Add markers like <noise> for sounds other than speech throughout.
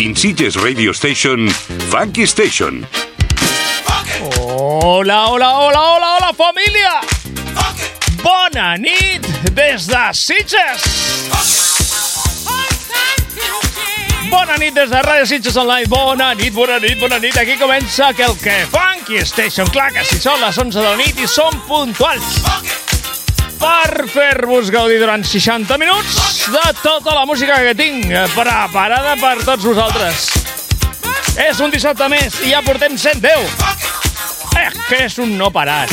In Sitges Radio Station, Funky Station. Hola, hola, hola, hola, hola, família! Bona nit des de Sitges! Bona nit des de Ràdio Sitges Online. Bona nit, bona nit, bona nit. Aquí comença que el que Funky Station. Clar que si són les 11 de la nit i som puntuals per fer-vos gaudir durant 60 minuts de tota la música que tinc preparada per tots vosaltres. És un dissabte més i ja portem 110. Eh, que és un no parar.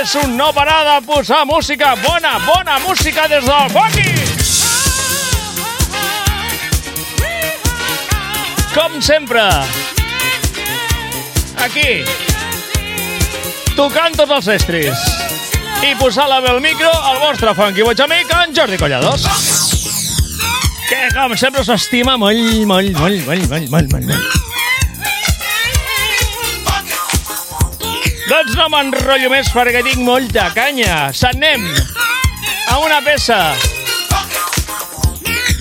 És un no parar de posar música bona, bona música des del Funky. Com sempre, aquí, tocant tots els estris i posar la veu al micro al vostre funky boig amic, en Jordi Collados. Que, com sempre, us estima molt, molt, molt, molt, molt, molt, molt, molt. Doncs no m'enrotllo més perquè tinc molta canya. S'anem a una peça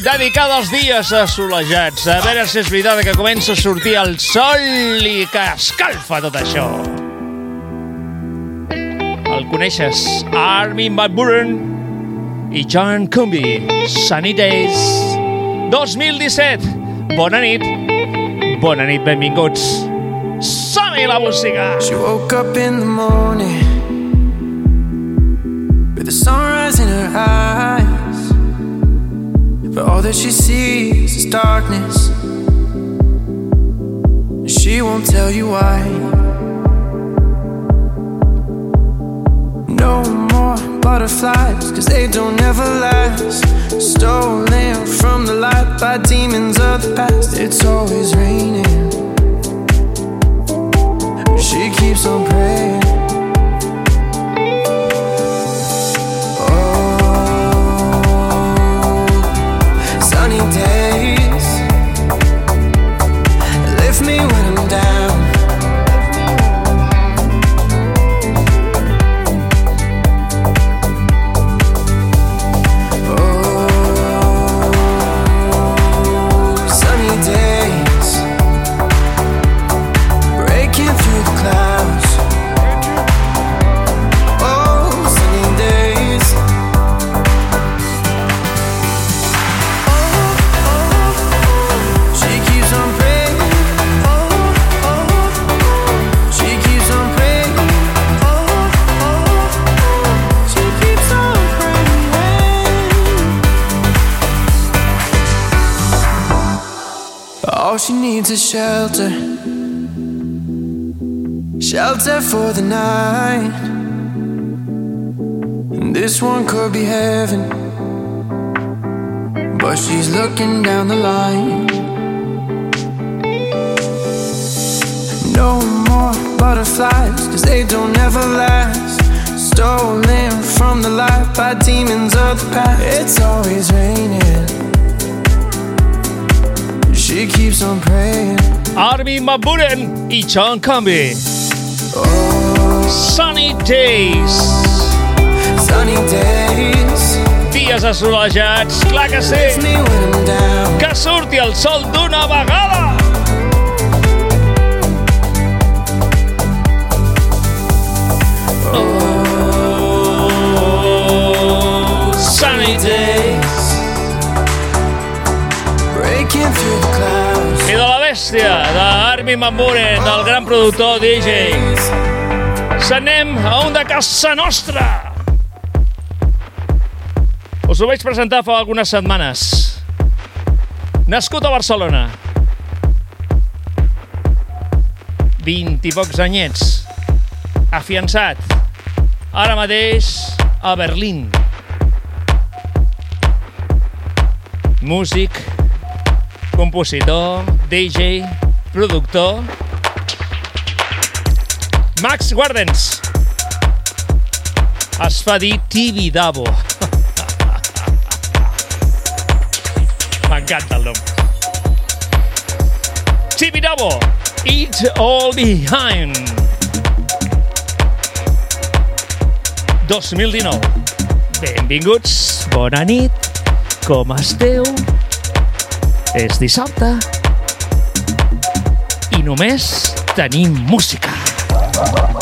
dedicada als dies assolejats. A veure si és veritat que comença a sortir el sol i que escalfa tot això. El coneixes? Armin Van Buren i John Cumby. Sunny Days 2017. Bona nit. Bona nit, benvinguts. Som-hi la música! She woke up in the morning with the sunrise in her eyes. But all that she sees is darkness. She won't tell you why. Butterflies, cause they don't ever last. Stolen from the light by demons of the past. It's always raining. She keeps on praying. Is shelter. Shelter for the night. And this one could be heaven. But she's looking down the line. No more butterflies, cause they don't ever last. Stolen from the light by demons of the past. It's always raining. She keeps on praying. Armin Van Buren i John. Oh, Sunny Days. sunny days. Dies assolejats, clar que sí. Que surti el sol d'una vegada. d'Armin Van Buren, del gran productor DJ. S'anem a un de casa nostra. Us ho vaig presentar fa algunes setmanes. Nascut a Barcelona. 20 i pocs anyets. Afiançat. Ara mateix a Berlín. Músic, compositor, DJ, productor... Max Guardens. Es fa dir Tibidabo. <laughs> M'encanta el nom. Tibidabo. It all behind. 2019. Benvinguts, bona nit, com esteu? És dissabte només tenim música.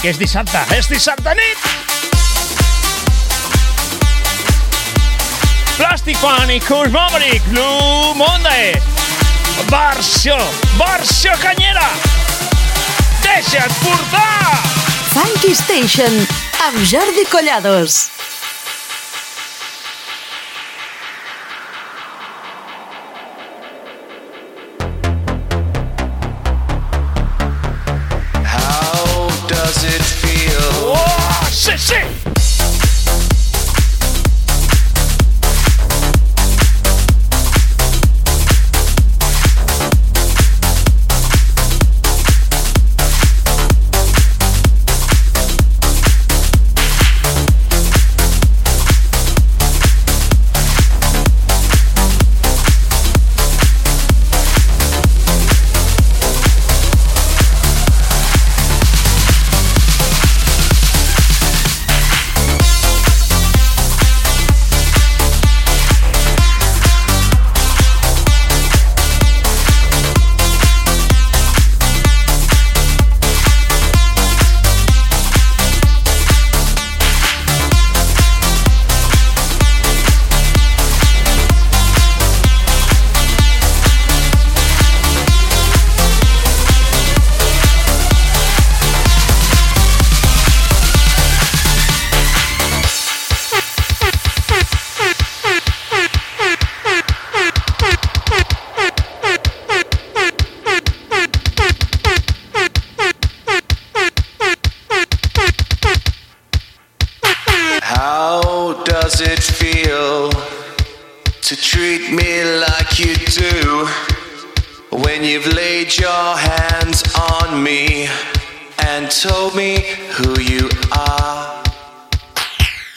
Que és dissabte. És dissabte nit! Plastic Fan i Kurt Maverick, Blue Monday. Versió, versió canyera. Deixa't portar! Funky Station, amb Jordi Collados. does it feel to treat me like you do when you've laid your hands on me and told me who you are?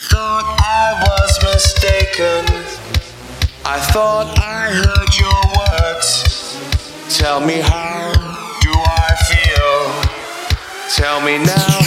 Thought I was mistaken. I thought I heard your words. Tell me how do I feel? Tell me now.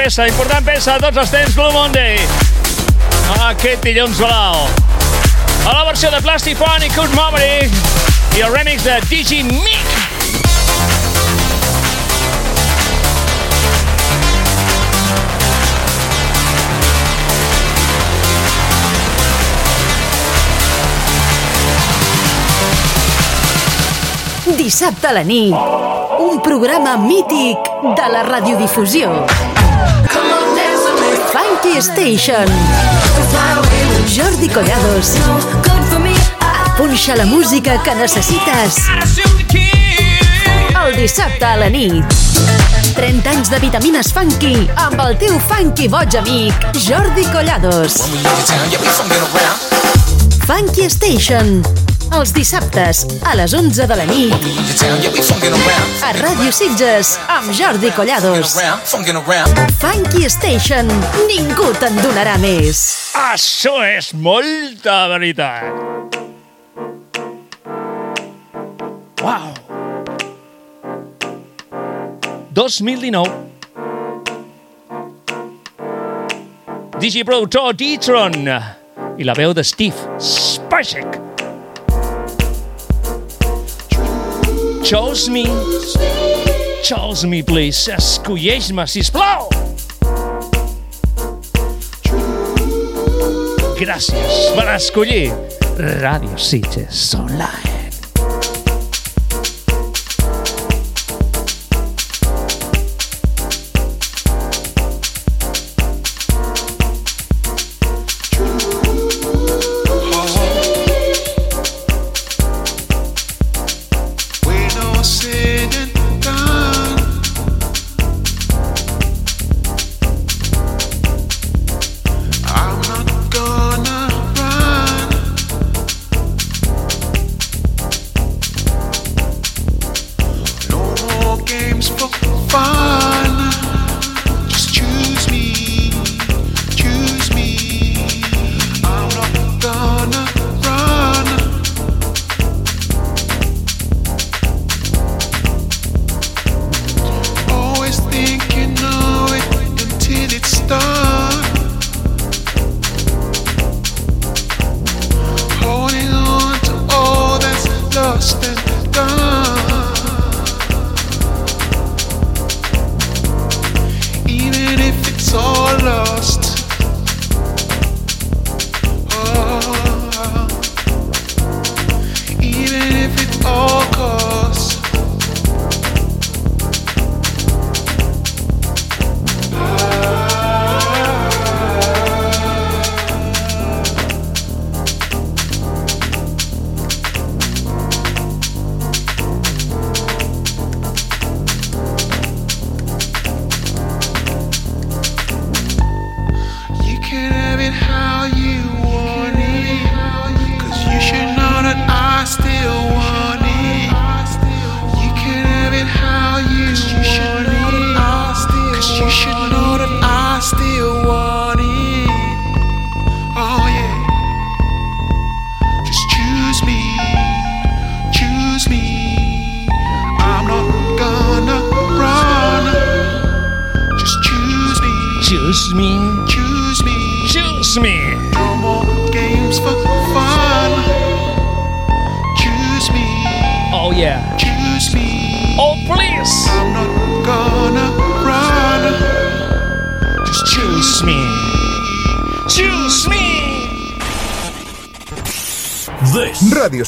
Peça, important peça tots els temps Blue Monday. Aquest dilluns blau. A la versió de Plastic Fun i Kurt Maverick i el remix de Digi Mick. Dissabte a la nit, un programa mític de la radiodifusió. Funky Station. Jordi Collados. Punxa la música que necessites. El dissabte a la nit. 30 anys de vitamines funky amb el teu funky boig amic, Jordi Collados. Funky Station. Els dissabtes a les 11 de la nit a Ràdio Sitges amb Jordi Collados. Funky Station. Ningú te'n donarà més. Això és molta veritat. Wow. 2019. Digiproductor D-Tron i la veu de Steve Spacek. Chose me. Chose me, please. Escolleix-me, sisplau. Gràcies per escollir Ràdio Sitges Online.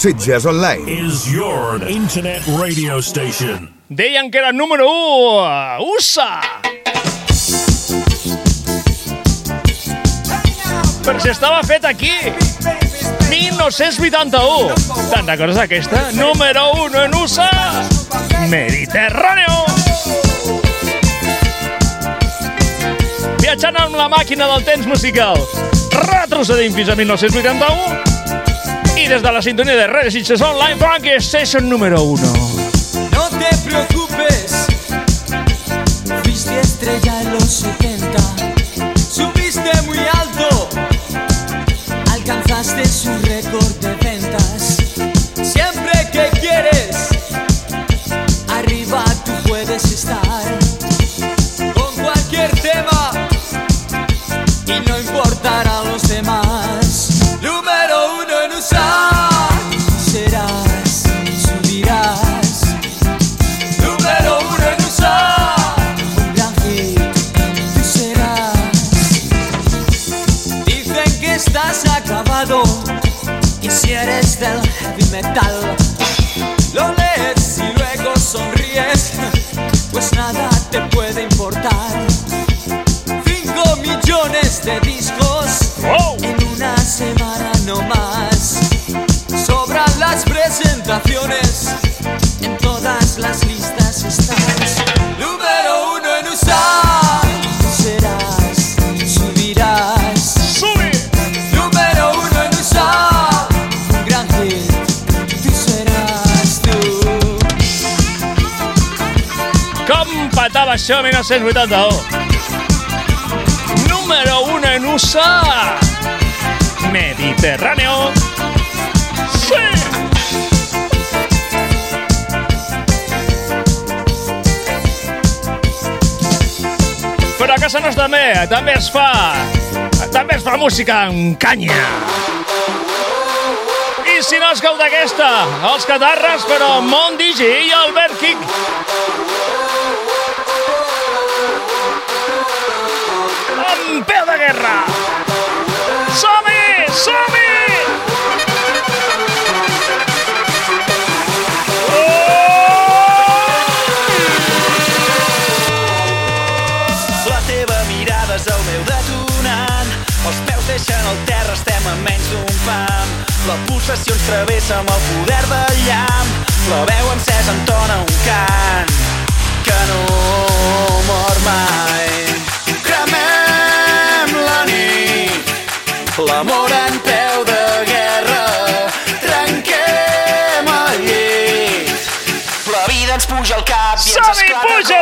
Sitges Online. is your internet radio station. Deien que era el número 1. USA. Per si estava fet aquí. 1981. Te'n recordes d'aquesta? Número 1 en USA, Mediterráneo. Viatjant amb la màquina del temps musical, retrocedim fins a 1981 i des de la sintonia de Redes Sitges Online, Funky Station número 1. No te preocupes, fuiste estrella en los 70, Petava això 1981? Número 1 en USA, Mediterráneo. Sí! Però a casa nostra també, també es fa... També es fa música amb canya. I si no es cau d'aquesta, els catarres, però DJ i Albert King. Guerra. Som-hi! Som-hi! La teva mirada és el meu detonant. Els peus deixen el terra, estem a menys d'un pam. La pulsació ens travessa amb el poder del llamp. La veu encesa entona un cant que no mor mai. L'amor en peu de guerra. Trenquem el llit, la vida ens puja al cap i ens esclata puja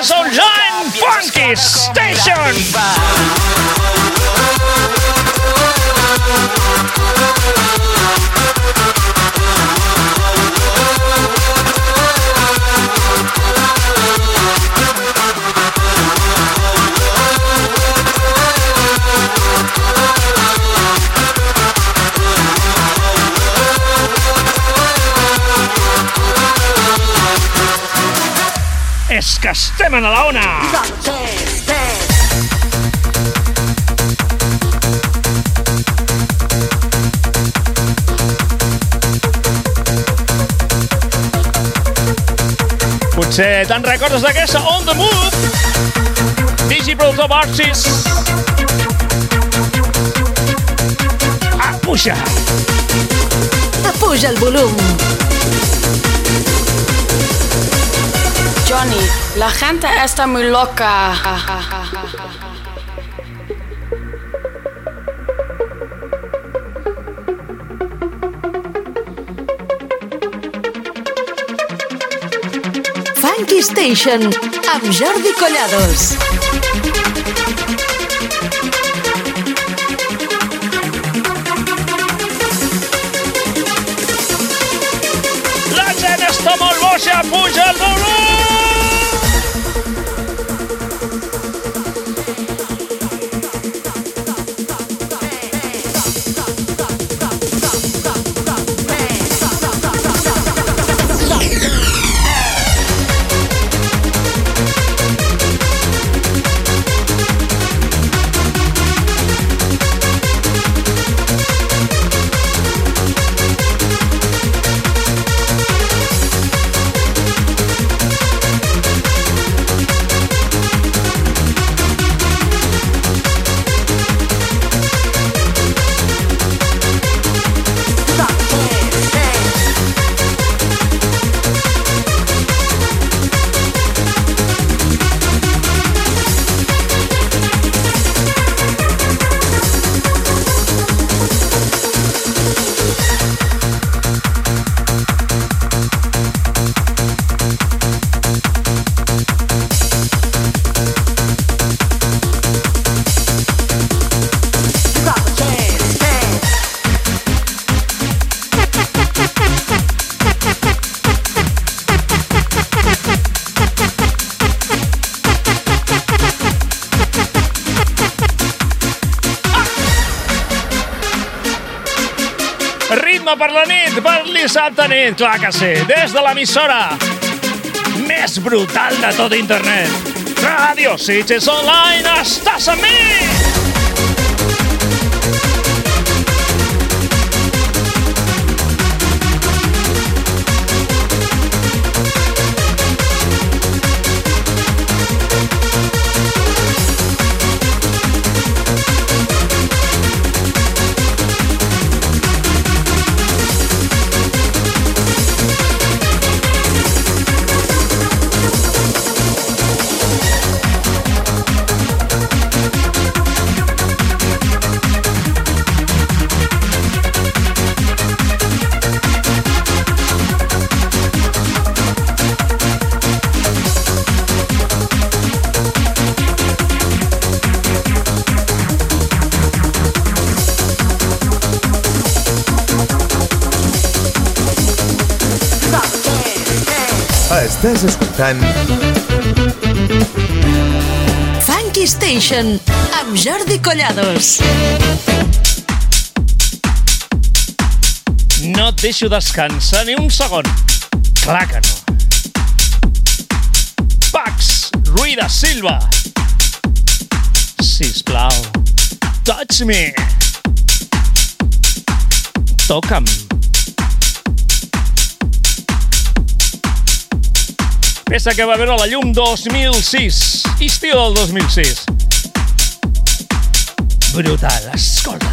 Sitges Online, Funky Station. Que estem a la ona. Potser te'n recordes d'aquesta On The Move? Digi Productor Barsis. Ah, puja! Apuja el volum. Johnny, la gente está muy loca. Funky Station amb Jordi Collados. La gent està molt boja, puja el volum! Ritme per la nit, per dissabte nit, clar que sí. Des de l'emissora més brutal de tot internet. Radio Sitges Online, estàs amb mi! Estàs escoltant... Funky Station, amb Jordi Collados. No et deixo descansar ni un segon. Clar que no. Pax Ruida Silva. Sisplau, touch me. Toca'm. Peça que va veure la llum 2006. Estiu del 2006. Brutal, escolta.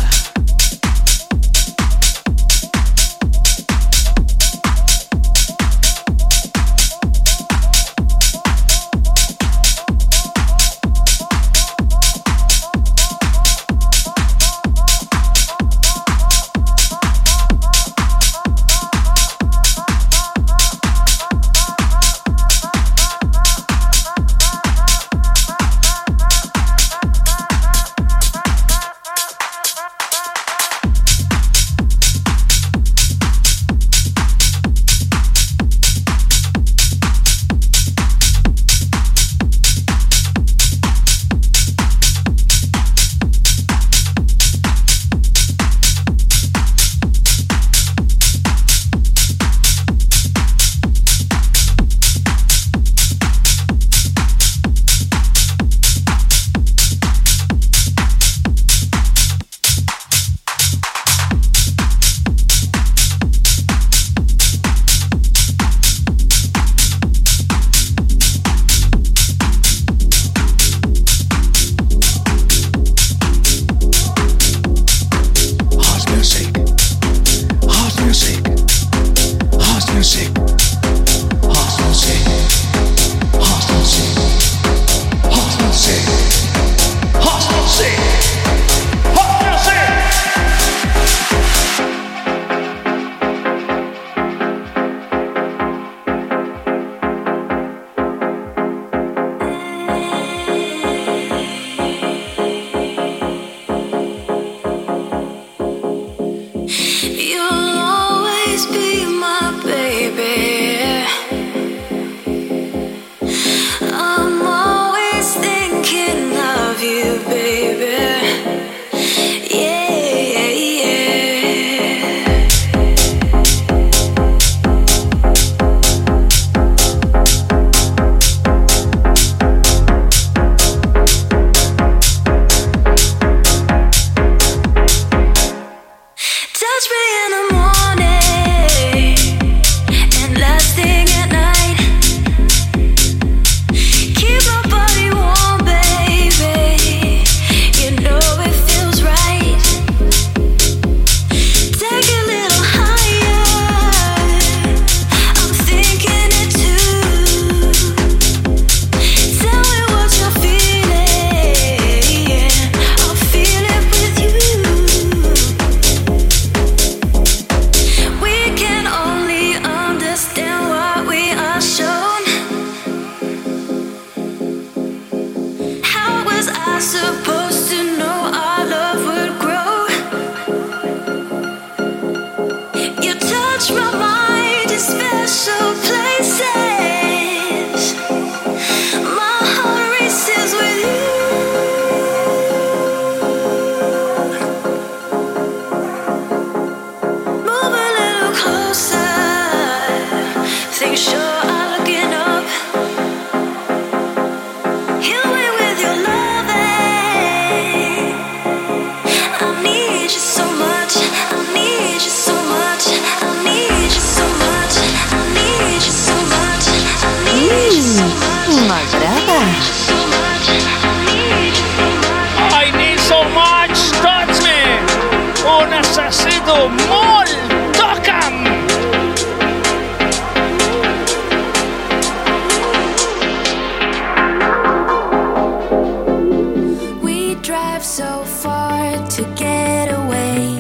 so far to get away.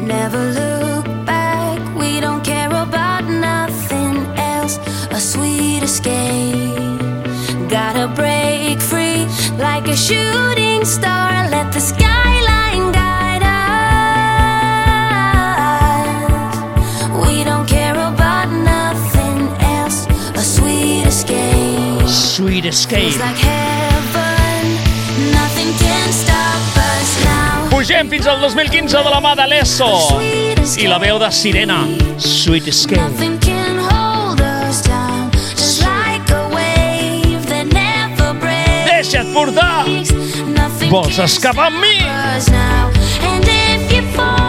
Never look back, we don't care about nothing else. A sweet escape. Gotta break free like a shooting star. Let the escape. Sweet escape. Pugem fins al 2015 de la mà de l'ESO. I la veu de Sirena. Sweet Escape. Deixa't portar. Vols escapar amb mi? And if you fall,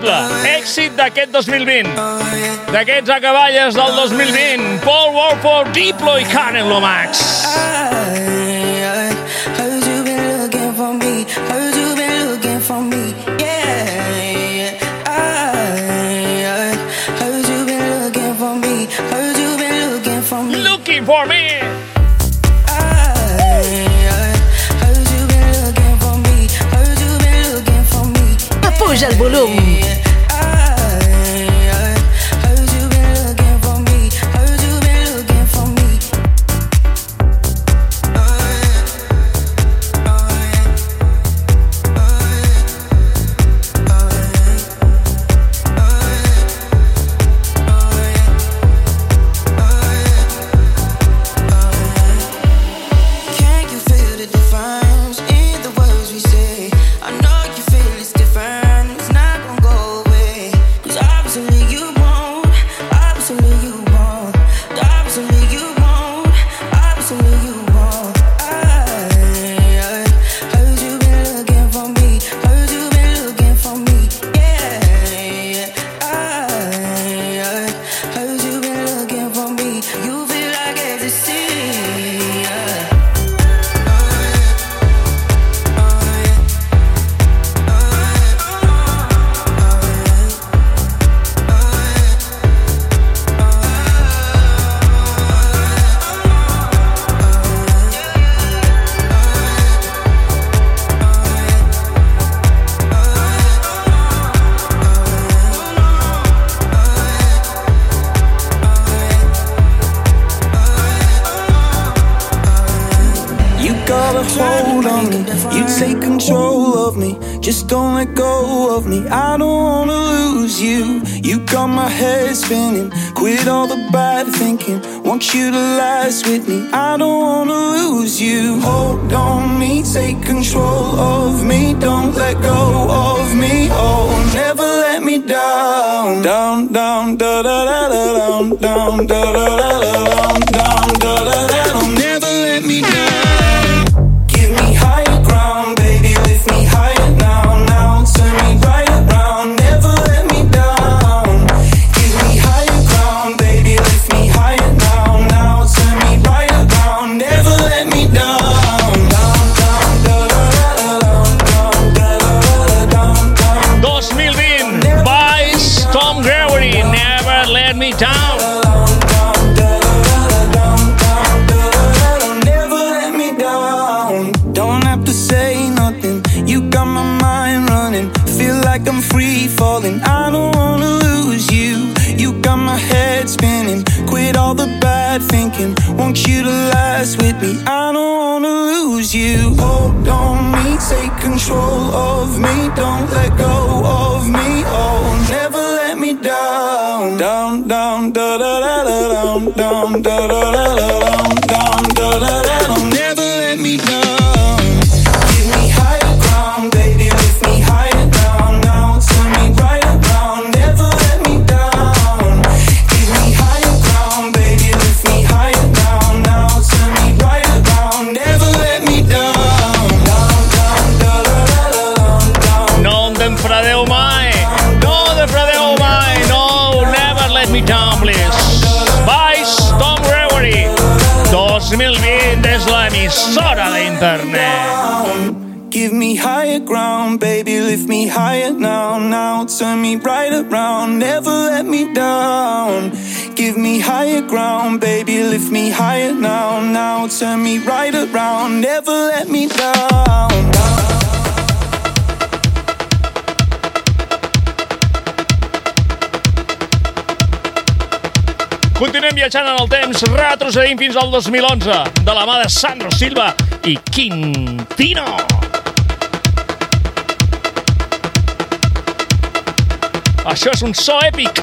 Indiscutible. Èxit d'aquest 2020. D'aquests acaballes del 2020. Paul Warford, Diplo i Karen Lomax. Looking for me. Heard you been me. I don't wanna lose you. You got my head spinning. Quit all the bad thinking. Want you to last with me. I don't wanna lose you. Hold on me, take control of me. Don't let go of me. Oh, never let me down. Down, down, da da da da down, down, da da da da take control of me. Don't let go of me. Oh, never let me down. Down, down, da da da da down, down, da da da 2020 és l'emissora d'internet. Give me higher ground, baby, lift me higher now. Now turn me right around, never let me down. Give me higher ground, baby, lift me higher now. Now turn me right around, never let me down. Continuem viatjant en el temps, retrocedim fins al 2011, de la mà de Sandro Silva i Quintino. Això és un so èpic.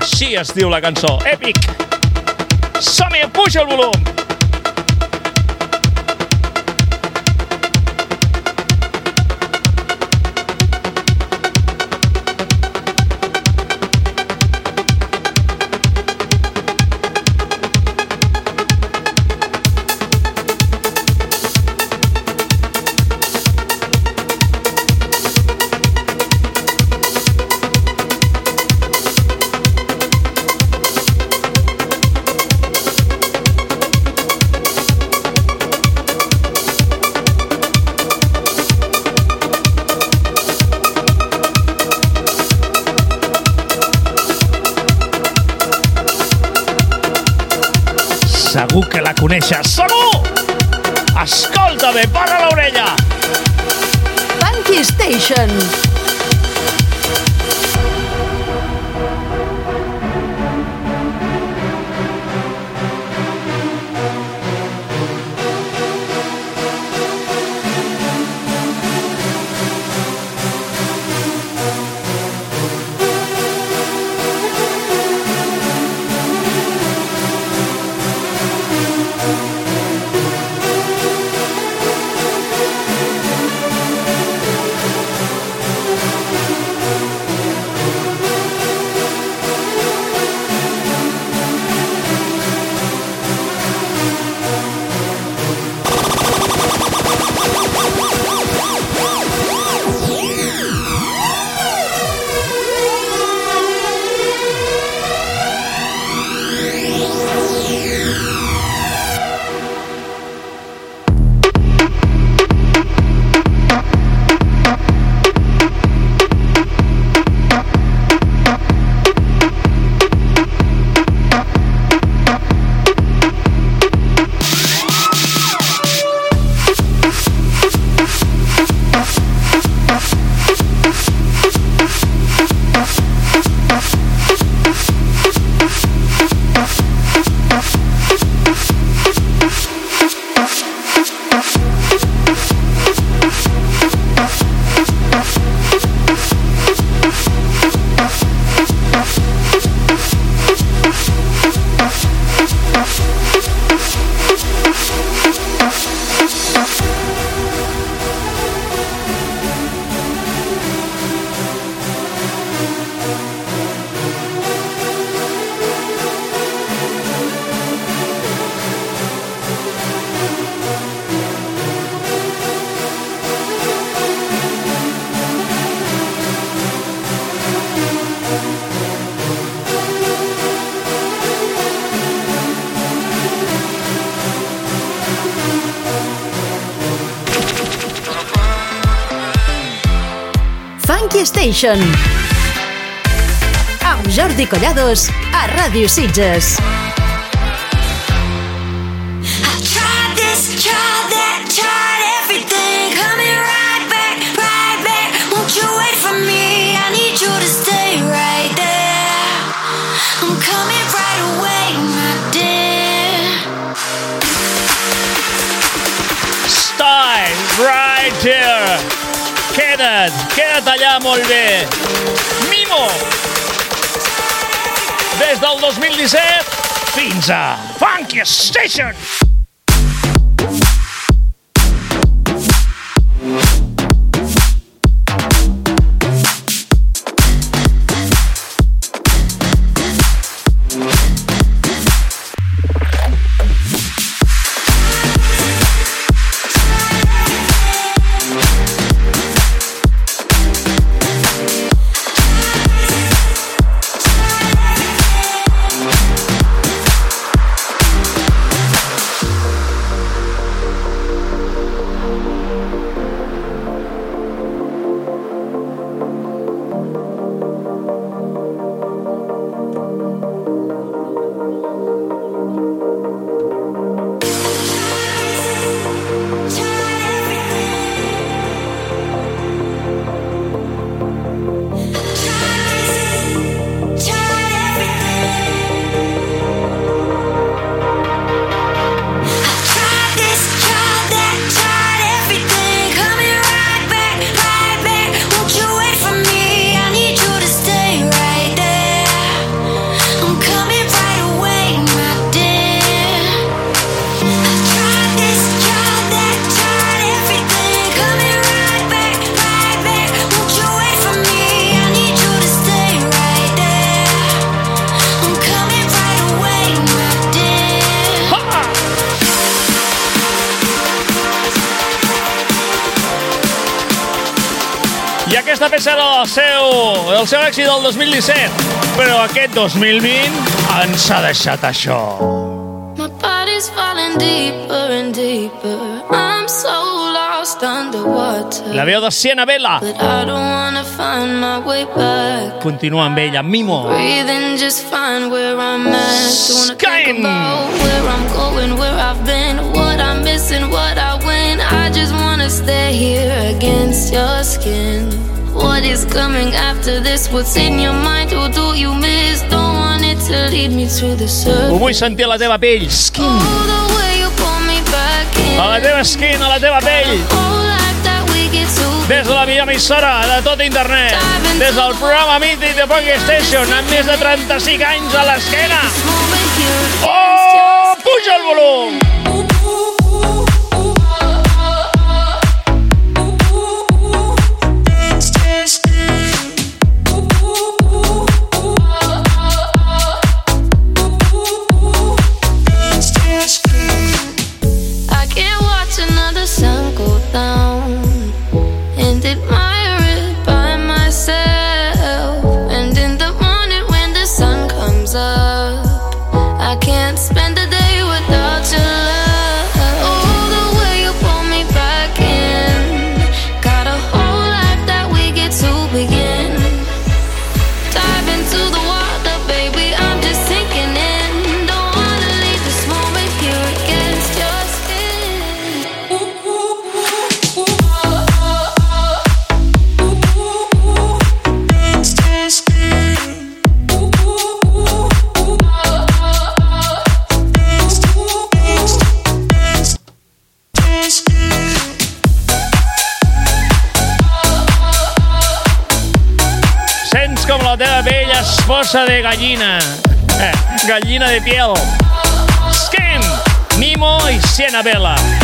Així es diu la cançó, èpic. Som-hi, puja el volum. Escolta bé, para l'orella! Funky Station. Station. Amb Jordi Collados a Ràdio Sitges. Allà molt bé. Mimo! Des del 2017 fins a Funky Station. El seu èxit del 2017. Però aquest 2020 ens ha deixat això. My body's falling deeper and deeper. I'm so lost underwater. La veu de Siena Vela. But I don't wanna find my way back. Continua amb ella, Mimo. Breathing just fine where I'm at. Don't wanna think about where I'm going, where I've been, what I'm missing, what I win. I just wanna stay here against your skin. What is coming after this? What's in your mind? Who do you miss? Don't want it to lead me to the Ho surface. vull sentir la teva pell. Skin. A la teva skin, a la teva pell. Des de la millor emissora de tot internet. Des del programa mític de Funky Station, amb més de 35 anys a l'esquena. Oh, puja el volum! De gallina. Eh, gallina de piel. Skin, Mimo i Siena Vela.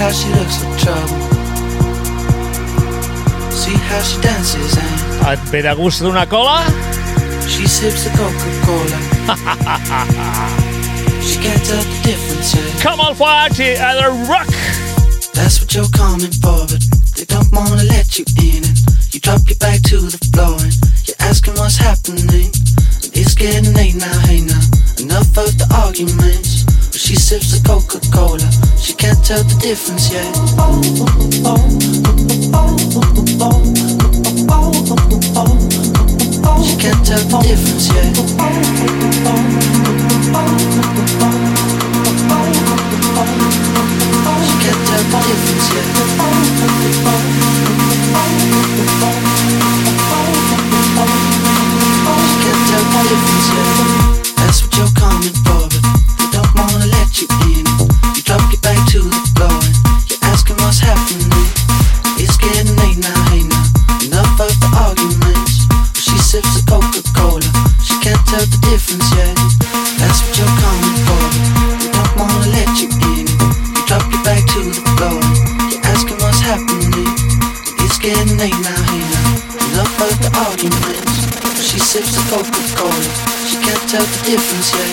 How she looks like trouble. See how she dances and Et ve de gust d'una cola? she sips the Coca-Cola. <laughs> she can't tell the difference. eh? Come on, party at the rock. That's what you're coming for, but they don't wanna let you in. And you drop your back to the floor and you're asking what's happening. And it's getting late now, hey now. Enough of the arguments. But she sips the Coca Cola, tell the difference yet. can't tell the difference yet. She can't tell the difference yet. She can't tell the difference yet. That's what you're coming for, difference yet.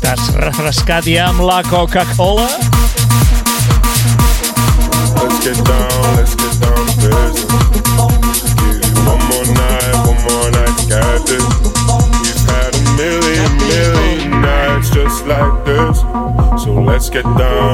T'has refrescat ja amb la Coca-Cola? Let's get down, let's get down to business. Give you one more night, one more night, got this. We've had a million, million nights just like this. So let's get down,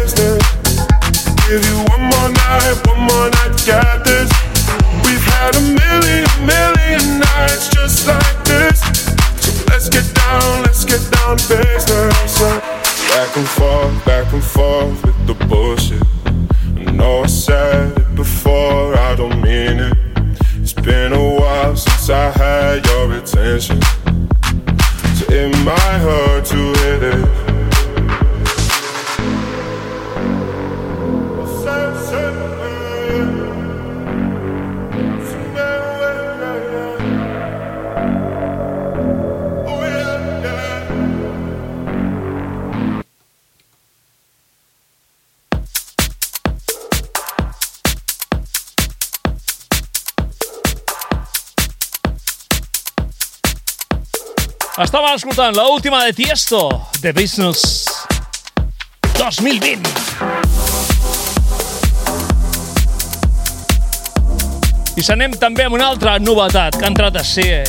Estava escoltant la última de Tiesto, The Business 2020. I s'anem també amb una altra novetat que ha entrat a ser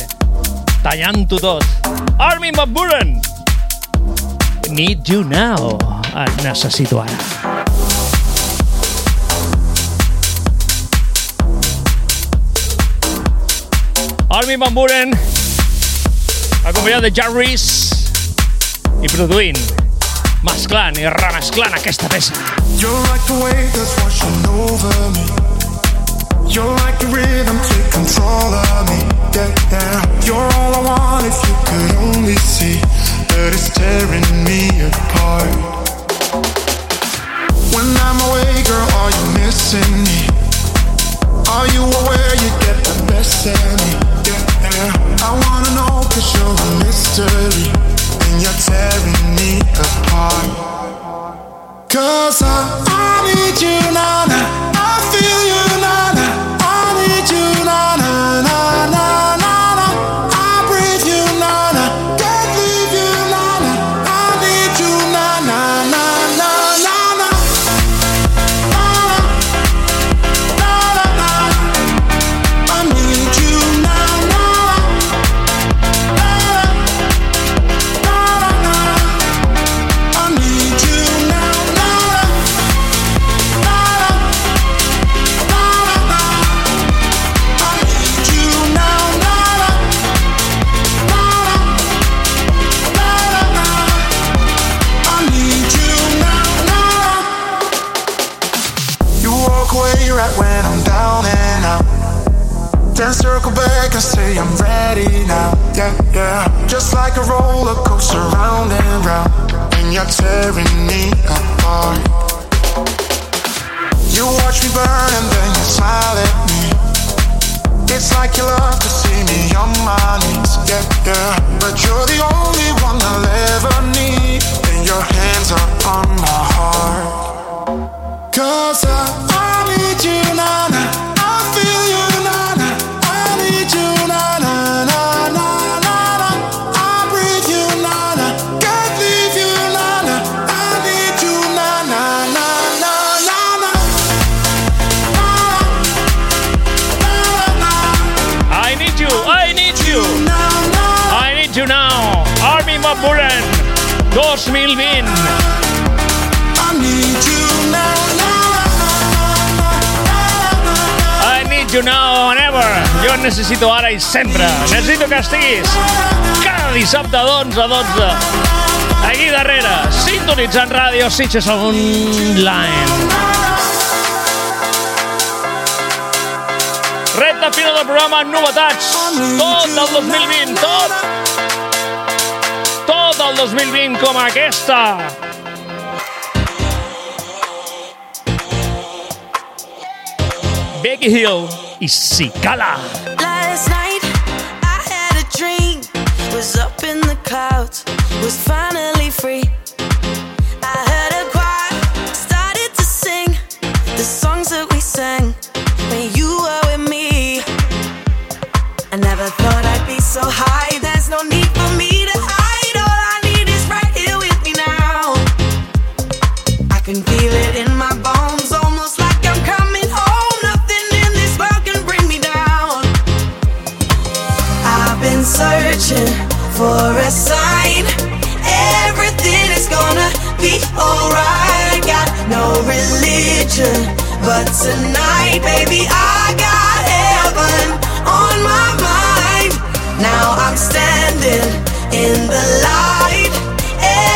tallant-ho tot. Armin Van Buren. Need you now. Et necessito ara. Armin Van Buren acompanyat de Jarvis i produint, mesclant i remesclant aquesta peça. You're like the wave that's washing over me. You're like the rhythm, take control of me. Yeah, yeah. You're all I want if you could only see that it's tearing me apart. When I'm away, girl, are you missing me? Are you aware you get the best of me? You now and ever. Jo et necessito ara i sempre. Necessito que estiguis cada dissabte d'11 a 12. Aquí darrere, sintonitzant ràdio Sitges Online. Recte final del programa, novetats. Tot el 2020, tot. Tot el 2020 com aquesta. Becky Hill i Cicala. Last night I had a dream. Was up in the clouds. Was finally free. Tonight, baby, I got heaven on my mind. Now I'm standing in the light.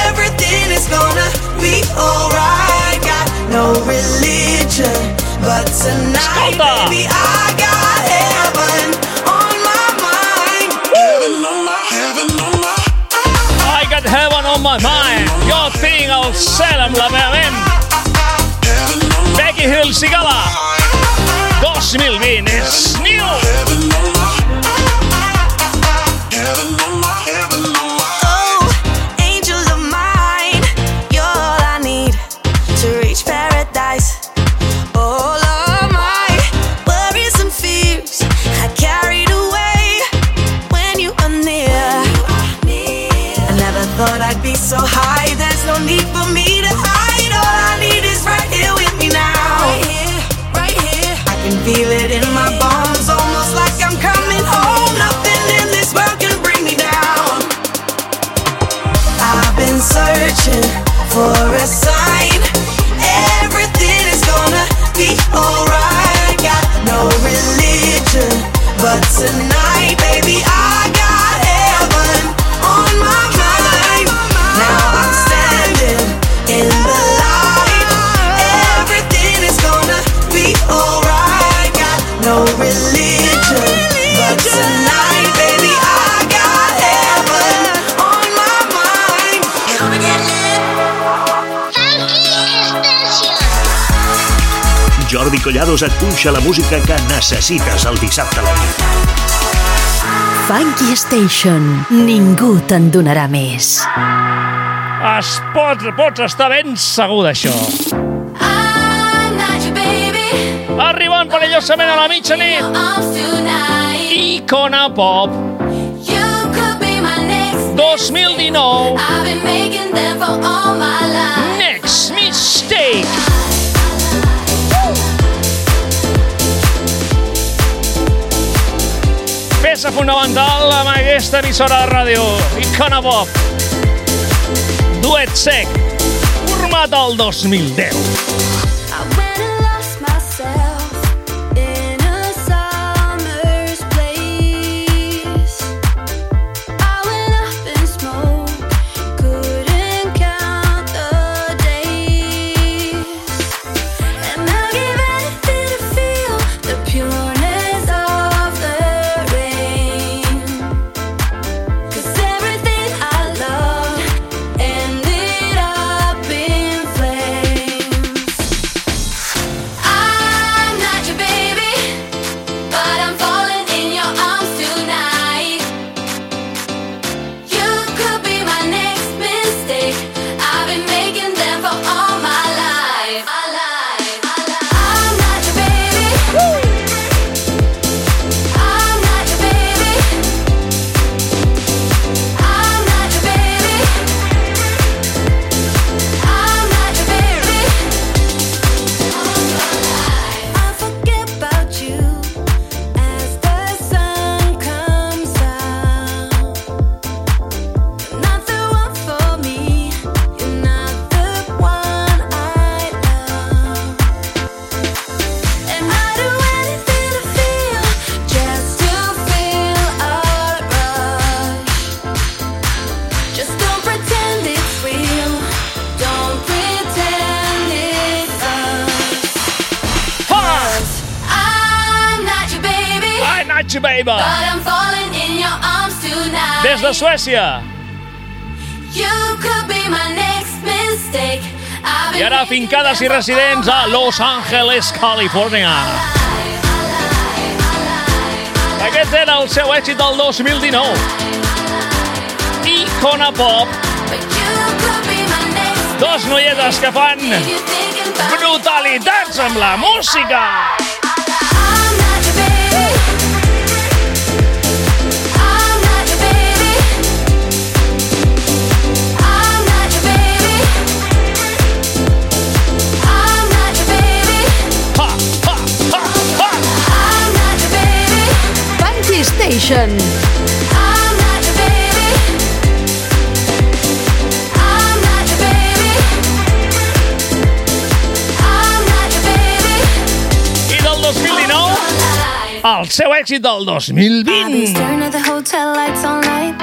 Everything is gonna be alright. Got no religion, but tonight, baby, I got heaven on my mind. Heaven on my, heaven on my. I got heaven on my mind. Jo tinc el cel amb la meva ment. Becky Hill Cigala. 2020 és new. Collados et punxa la música que necessites el dissabte a la nit. Funky Station. Ningú te'n donarà més. Es pot, pots estar ben segur d'això. Arribant perillosament a la mitjanit. Icona Pop. 2019. Next Mistake. Peça fonamental amb aquesta emissora de ràdio. Icona Pop. Duet sec. Format al 2010. Been I ara fincades i residents a Los Angeles, Califòrnia. Aquest era el seu èxit del 2019. Icona Pop. Dos noietes que fan brutalitats amb la música. Station. I del 2019, el seu èxit del I've been 2020. staring at the hotel lights all night.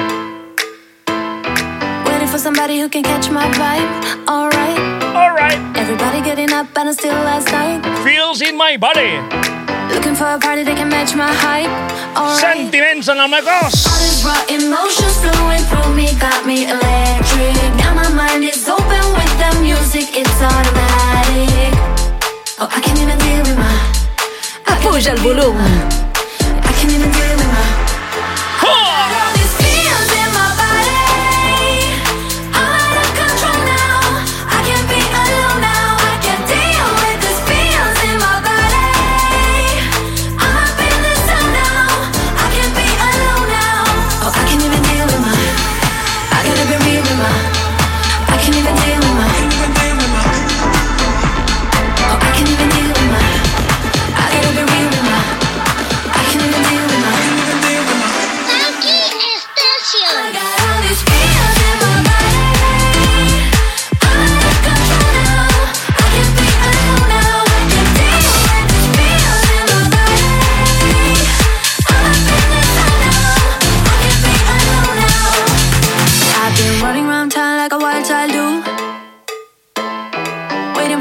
Waiting for somebody who can catch my vibe. Alright. Alright. Everybody getting up and it's still last night. Feels in my body. Looking for a party that can match my hype. Alright. Sentiments en el meu cos. All these raw emotions flowing through me got me electric. Now my mind is open with the music, it's automatic. Oh, I can't even deal with my. Puja el volum.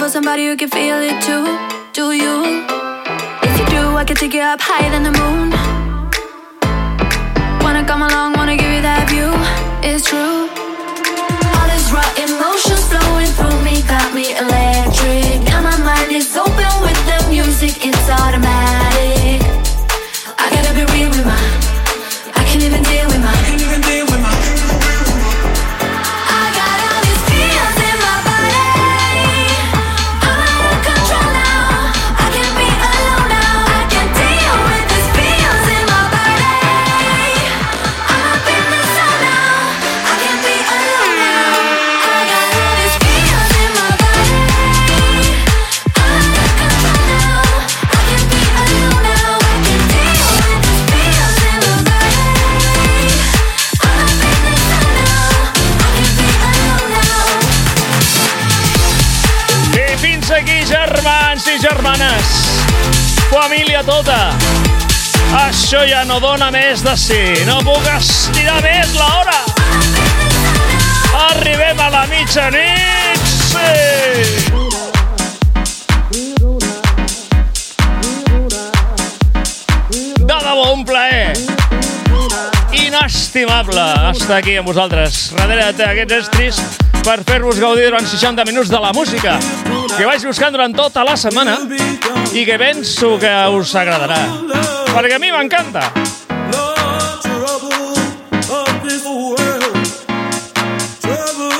For somebody who can feel it too. Do you? If you do, I can take you up higher than the moon. Wanna come along, wanna give you that view. It's true. All these raw emotions flowing through me got me electric. Now my mind is open with the music, it's automatic. I gotta be real with my. No dona més de si. No puc estirar més l'hora. Arribem a la mitjanit. Sí! De debò, un plaer inestimable estar aquí amb vosaltres, darrere d'aquests estris, per fer-vos gaudir durant 60 minuts de la música que vaig buscant durant tota la setmana i que penso que us agradarà. Perquè a mi m'encanta.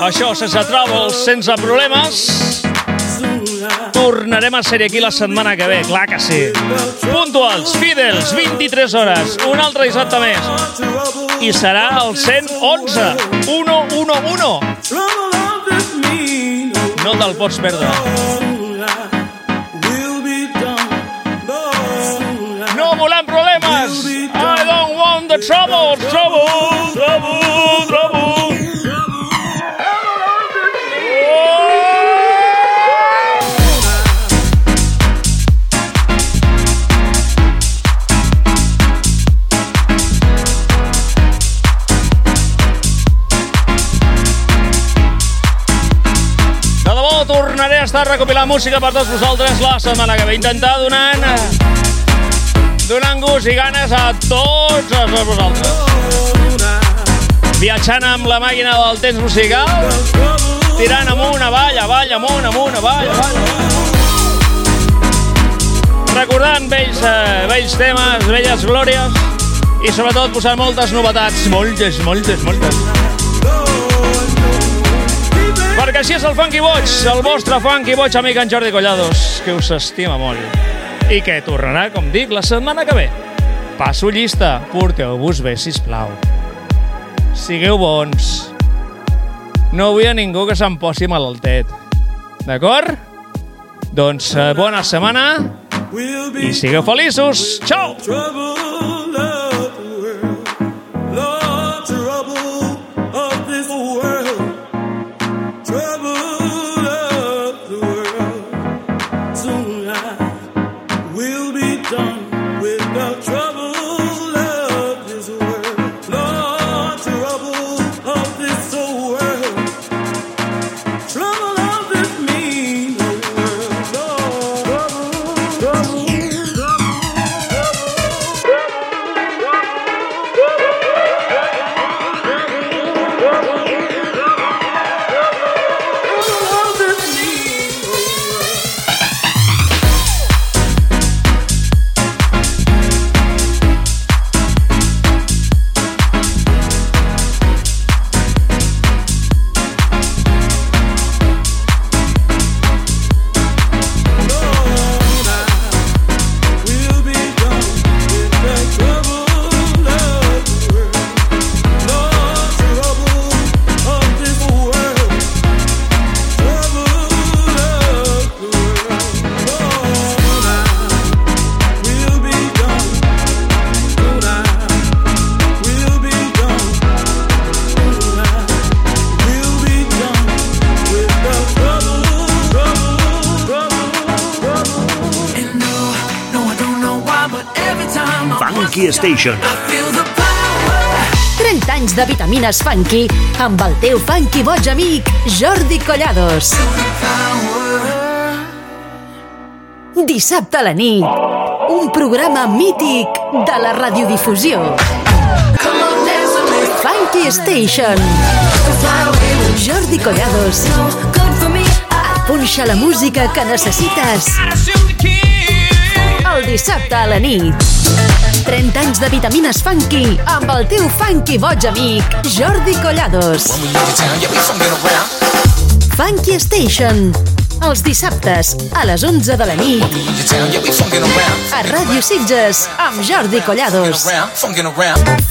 Això sense troubles, sense problemes. Tornarem a ser aquí la setmana que ve, clar que sí. Puntuals, fidels, 23 hores, un altre dissabte més. I serà el 111, 111. No te'l pots perdre. Trouble, trouble, trouble, trouble. De debò, tornaré a estar recopilant música per tots vosaltres la setmana que ve. Intentar donant eh, donant gust i ganes a tots els vosaltres. Viatjant amb la màquina del temps musical, tirant amunt, avall, avall, amunt, amunt, avall, avall. Recordant vells, eh, vells temes, velles glòries i sobretot posant moltes novetats, moltes, moltes, moltes. Perquè així és el Funky Boig, el vostre Funky Boig amic en Jordi Collados, que us estima molt. I que tornarà, com dic, la setmana que ve. Passo llista, porteu-vos bé, sisplau. Sigueu bons. No vull a ningú que se'n posi malaltet. D'acord? Doncs eh, bona setmana i sigueu feliços. Ciao! 30 anys de vitamines funky amb el teu funky boig amic Jordi Collados. Dissabte a la nit, un programa mític de la radiodifusió. Funky Station. Jordi Collados. Punxa la música que necessites. Dissabte a la nit. 30 anys de vitamines funky amb el teu funky boig amic Jordi Collados. Funky Station. Els dissabtes a les 11 de la nit a Ràdio Sitges amb Jordi Collados.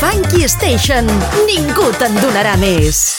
Funky Station. Ningú te'n donarà més.